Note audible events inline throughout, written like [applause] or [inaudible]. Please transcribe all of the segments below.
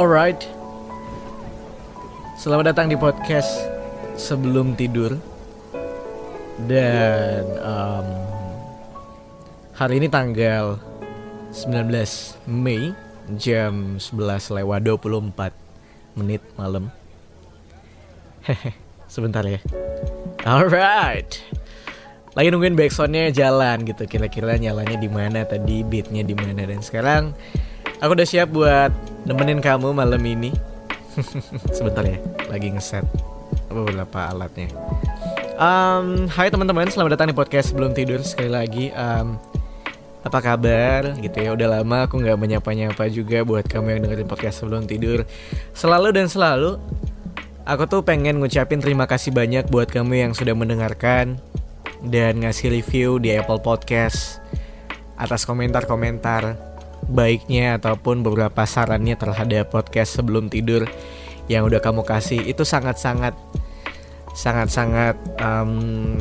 Alright. Selamat datang di podcast Sebelum Tidur. Dan um, Hari ini tanggal 19 Mei Jam 11 lewat 24 menit malam. Hehe [laughs] Sebentar ya. Alright. Lagi nungguin backsoundnya jalan gitu. Kira-kira nyalanya di mana tadi beatnya di mana dan sekarang aku udah siap buat nemenin kamu malam ini. [laughs] Sebentar ya lagi ngeset. Beberapa alatnya? Um, Hai teman-teman selamat datang di podcast sebelum tidur sekali lagi. Um, apa kabar? Gitu ya udah lama aku nggak menyapa-nyapa juga buat kamu yang dengerin podcast sebelum tidur. Selalu dan selalu aku tuh pengen ngucapin terima kasih banyak buat kamu yang sudah mendengarkan dan ngasih review di Apple Podcast atas komentar-komentar baiknya ataupun beberapa sarannya terhadap podcast sebelum tidur yang udah kamu kasih itu sangat-sangat sangat-sangat um,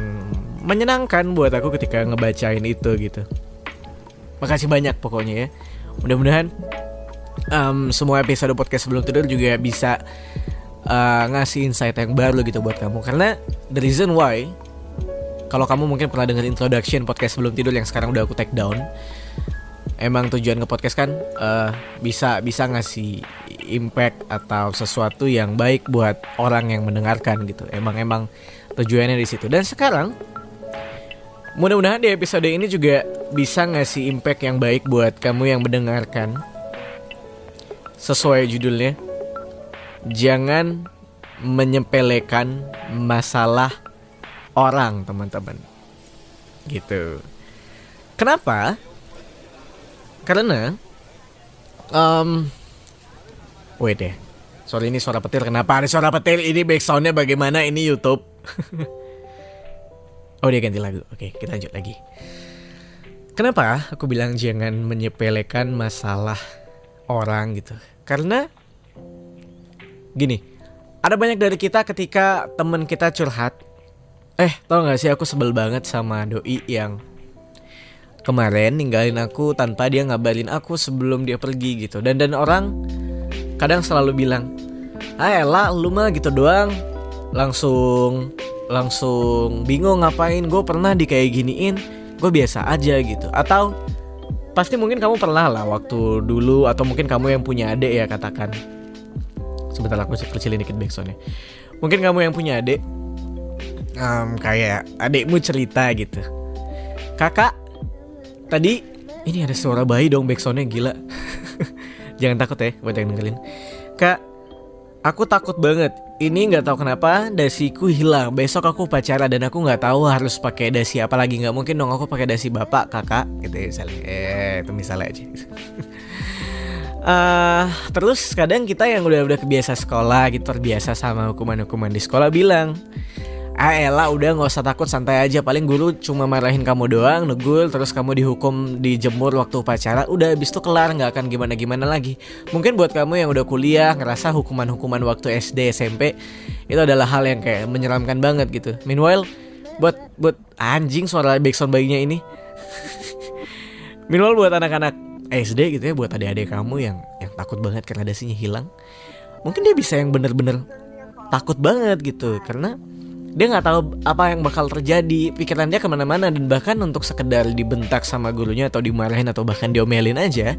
menyenangkan buat aku ketika ngebacain itu gitu. Makasih banyak pokoknya ya. Mudah-mudahan um, semua episode podcast sebelum tidur juga bisa uh, ngasih insight yang baru gitu buat kamu karena the reason why kalau kamu mungkin pernah dengar introduction podcast sebelum tidur yang sekarang udah aku take down emang tujuan ke podcast kan uh, bisa bisa ngasih impact atau sesuatu yang baik buat orang yang mendengarkan gitu. Emang emang tujuannya di situ. Dan sekarang mudah-mudahan di episode ini juga bisa ngasih impact yang baik buat kamu yang mendengarkan. Sesuai judulnya jangan menyepelekan masalah orang teman-teman. Gitu. Kenapa karena um, wait deh sorry ini suara petir. Kenapa ada suara petir? Ini backsoundnya bagaimana? Ini YouTube. [laughs] Oh dia ganti lagu. Oke kita lanjut lagi. Kenapa aku bilang jangan menyepelekan masalah orang gitu? Karena gini ada banyak dari kita ketika teman kita curhat. Eh, tau gak sih? Aku sebel banget sama doi yang kemarin ninggalin aku tanpa dia ngabarin aku sebelum dia pergi gitu. Dan dan orang kadang selalu bilang, "Ah, elah lu mah gitu doang." Langsung langsung bingung ngapain. Gue pernah di kayak giniin gue biasa aja gitu. Atau pasti mungkin kamu pernah lah waktu dulu atau mungkin kamu yang punya adik ya katakan. Sebentar aku kecilin dikit backsoundnya. Mungkin kamu yang punya adik um, kayak adikmu cerita gitu. Kakak tadi ini ada suara bayi dong backsoundnya gila. [laughs] Jangan takut ya buat yang dengerin. Kak aku takut banget. Ini nggak tahu kenapa dasiku hilang. Besok aku pacaran dan aku nggak tahu harus pakai dasi apa lagi. Nggak mungkin dong aku pakai dasi bapak kakak. Gitu ya misalnya. Eh itu misalnya aja. Uh, [laughs] terus kadang kita yang udah udah kebiasa sekolah gitu terbiasa sama hukuman-hukuman di sekolah bilang ah elah udah nggak usah takut santai aja. Paling guru cuma marahin kamu doang negul terus kamu dihukum dijemur waktu upacara. Udah habis itu kelar nggak akan gimana gimana lagi. Mungkin buat kamu yang udah kuliah ngerasa hukuman-hukuman waktu SD SMP itu adalah hal yang kayak menyeramkan banget gitu. Meanwhile buat buat anjing suara backsound bayinya ini. [laughs] Meanwhile buat anak-anak SD gitu ya buat adik-adik kamu yang yang takut banget karena dasinya hilang mungkin dia bisa yang bener-bener takut banget gitu. Karena dia nggak tahu apa yang bakal terjadi. Pikiran dia ke mana-mana dan bahkan untuk sekedar dibentak sama gurunya atau dimarahin atau bahkan diomelin aja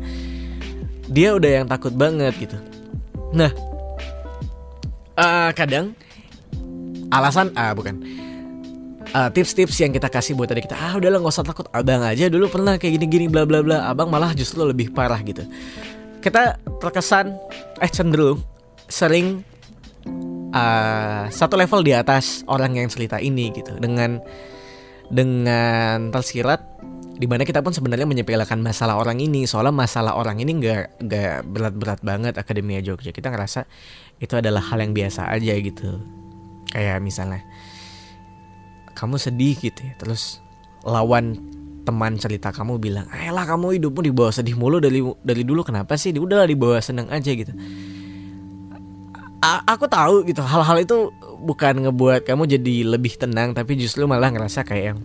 dia udah yang takut banget gitu. Nah uh, kadang alasan ah uh, bukan tips-tips uh, yang kita kasih buat tadi kita. Ah udahlah nggak usah takut. Abang aja dulu pernah kayak gini-gini bla bla bla. Abang malah justru lebih parah gitu. Kita terkesan eh cenderung sering uh, satu level di atas orang yang cerita ini gitu. Dengan dengan tersirat di mana kita pun sebenarnya menyepelekan masalah orang ini. Soalnya masalah orang ini nggak nggak berat-berat banget. Akademia Jogja kita ngerasa itu adalah hal yang biasa aja gitu. Kayak misalnya kamu sedih gitu ya. Terus lawan teman cerita kamu bilang ayolah kamu hidupmu di bawah sedih mulu dari dari dulu. Kenapa sih? Udah di bawah seneng aja gitu aku tahu gitu hal-hal itu bukan ngebuat kamu jadi lebih tenang tapi justru malah ngerasa kayak yang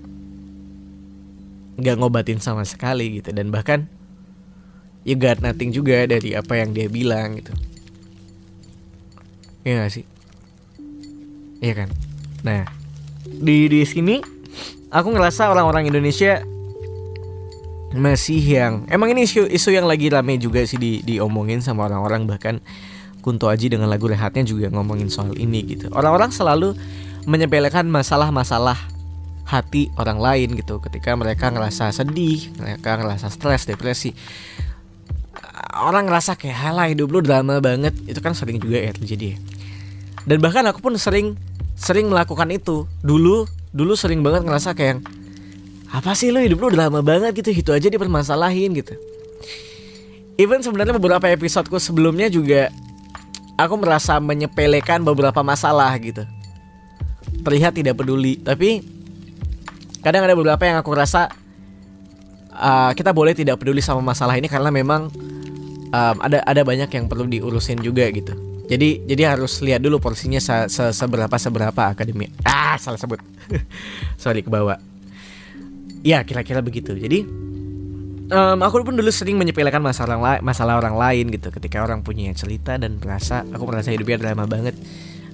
nggak ngobatin sama sekali gitu dan bahkan you got nothing juga dari apa yang dia bilang gitu Iya gak sih? Iya kan? Nah, di di sini aku ngerasa orang-orang Indonesia masih yang emang ini isu isu yang lagi rame juga sih di diomongin sama orang-orang bahkan Kunto Aji dengan lagu rehatnya juga ngomongin soal ini gitu. Orang-orang selalu menyepelekan masalah-masalah hati orang lain gitu ketika mereka ngerasa sedih, mereka ngerasa stres, depresi. Orang ngerasa kayak halah hidup lu drama banget, itu kan sering juga ya terjadi. Ya. Dan bahkan aku pun sering sering melakukan itu. Dulu dulu sering banget ngerasa kayak apa sih lu hidup lu drama banget gitu, itu aja dipermasalahin gitu. Even sebenarnya beberapa episodeku sebelumnya juga aku merasa menyepelekan beberapa masalah gitu. Terlihat tidak peduli, tapi kadang ada beberapa yang aku rasa uh, kita boleh tidak peduli sama masalah ini karena memang um, ada ada banyak yang perlu diurusin juga gitu. Jadi jadi harus lihat dulu porsinya se, se seberapa seberapa akademi. Ah, salah sebut. [laughs] Sorry ke bawah. Ya, kira-kira begitu. Jadi um, aku pun dulu sering menyepelekan masalah orang masalah orang lain gitu. Ketika orang punya cerita dan merasa aku merasa hidupnya drama banget.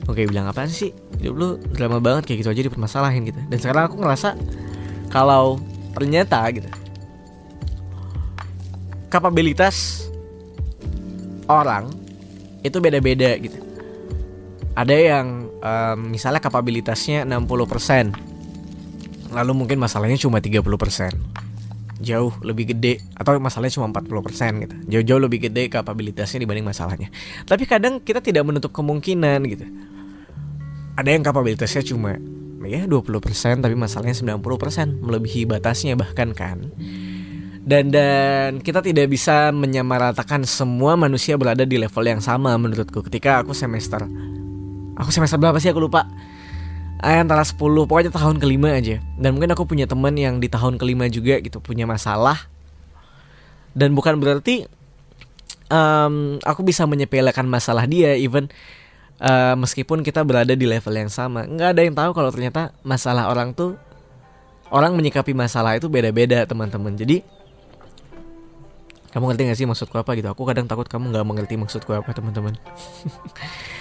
Oke bilang apa sih? Hidup lu drama banget kayak gitu aja dipermasalahin gitu. Dan sekarang aku ngerasa kalau ternyata gitu kapabilitas orang itu beda-beda gitu. Ada yang um, misalnya kapabilitasnya 60% lalu mungkin masalahnya cuma 30% jauh lebih gede atau masalahnya cuma 40% gitu. Jauh-jauh lebih gede kapabilitasnya dibanding masalahnya. Tapi kadang kita tidak menutup kemungkinan gitu. Ada yang kapabilitasnya cuma ya 20% tapi masalahnya 90% melebihi batasnya bahkan kan. Dan dan kita tidak bisa menyamaratakan semua manusia berada di level yang sama menurutku ketika aku semester aku semester berapa sih aku lupa antara 10 pokoknya tahun kelima aja. Dan mungkin aku punya teman yang di tahun kelima juga gitu punya masalah. Dan bukan berarti um, aku bisa menyepelekan masalah dia even uh, meskipun kita berada di level yang sama. Nggak ada yang tahu kalau ternyata masalah orang tuh orang menyikapi masalah itu beda-beda teman-teman. Jadi kamu ngerti gak sih maksudku apa gitu? Aku kadang takut kamu nggak mengerti maksudku apa teman-teman [laughs]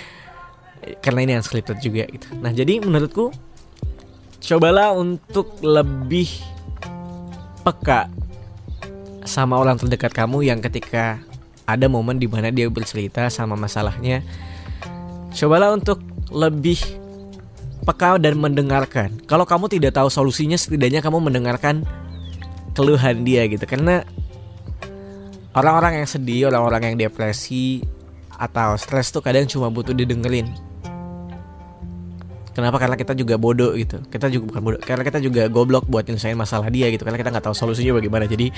karena ini unscripted juga gitu. Nah jadi menurutku cobalah untuk lebih peka sama orang terdekat kamu yang ketika ada momen di mana dia bercerita sama masalahnya, cobalah untuk lebih peka dan mendengarkan. Kalau kamu tidak tahu solusinya, setidaknya kamu mendengarkan keluhan dia gitu. Karena orang-orang yang sedih, orang-orang yang depresi atau stres tuh kadang cuma butuh didengerin Kenapa? Karena kita juga bodoh gitu. Kita juga bukan bodoh, karena kita juga goblok buat nyelesain masalah dia gitu. Karena kita nggak tahu solusinya bagaimana. Jadi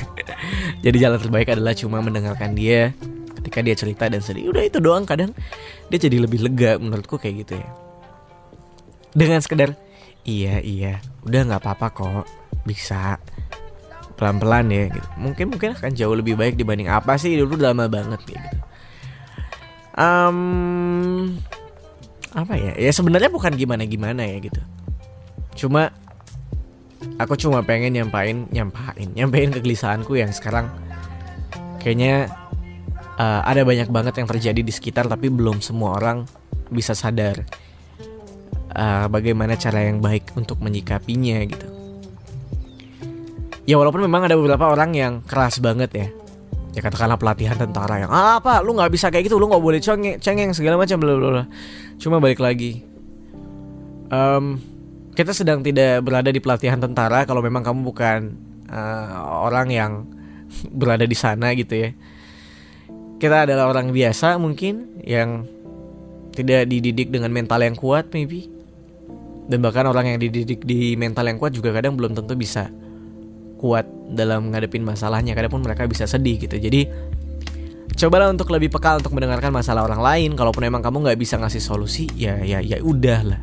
[laughs] jadi jalan terbaik adalah cuma mendengarkan dia ketika dia cerita dan sedih. Udah itu doang. Kadang dia jadi lebih lega menurutku kayak gitu ya. Dengan sekedar iya iya, udah nggak apa-apa kok, bisa pelan-pelan ya gitu. Mungkin mungkin akan jauh lebih baik dibanding apa sih dulu lama banget gitu. Um, apa ya? Ya sebenarnya bukan gimana gimana ya gitu. Cuma aku cuma pengen nyampain nyampain [laughs] nyampain kegelisahanku yang sekarang kayaknya uh, ada banyak banget yang terjadi di sekitar tapi belum semua orang bisa sadar uh, bagaimana cara yang baik untuk menyikapinya gitu. Ya walaupun memang ada beberapa orang yang keras banget ya ya katakanlah pelatihan tentara yang ah, apa lu nggak bisa kayak gitu lu nggak boleh cengeng cengeng segala macam bla bla cuma balik lagi. Um, kita sedang tidak berada di pelatihan tentara kalau memang kamu bukan uh, orang yang [laughs] berada di sana gitu ya. Kita adalah orang biasa mungkin yang tidak dididik dengan mental yang kuat maybe. Dan bahkan orang yang dididik di mental yang kuat juga kadang belum tentu bisa kuat dalam ngadepin masalahnya kadang pun mereka bisa sedih gitu. Jadi cobalah untuk lebih peka untuk mendengarkan masalah orang lain. Kalaupun emang kamu nggak bisa ngasih solusi ya ya ya udah lah.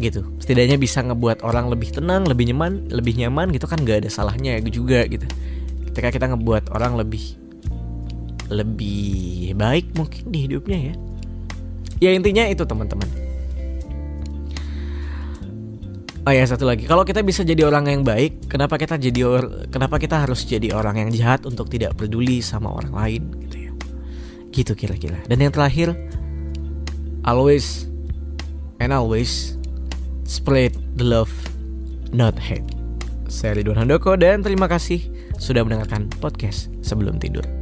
Gitu. Setidaknya bisa ngebuat orang lebih tenang lebih nyaman lebih nyaman gitu kan nggak ada salahnya juga gitu. Ketika kita ngebuat orang lebih lebih baik mungkin di hidupnya ya. Ya intinya itu teman-teman Oh ya satu lagi, kalau kita bisa jadi orang yang baik, kenapa kita jadi or, kenapa kita harus jadi orang yang jahat untuk tidak peduli sama orang lain gitu ya. Gitu kira-kira. Dan yang terakhir, always and always spread the love, not hate. Saya Ridwan Handoko dan terima kasih sudah mendengarkan podcast sebelum tidur.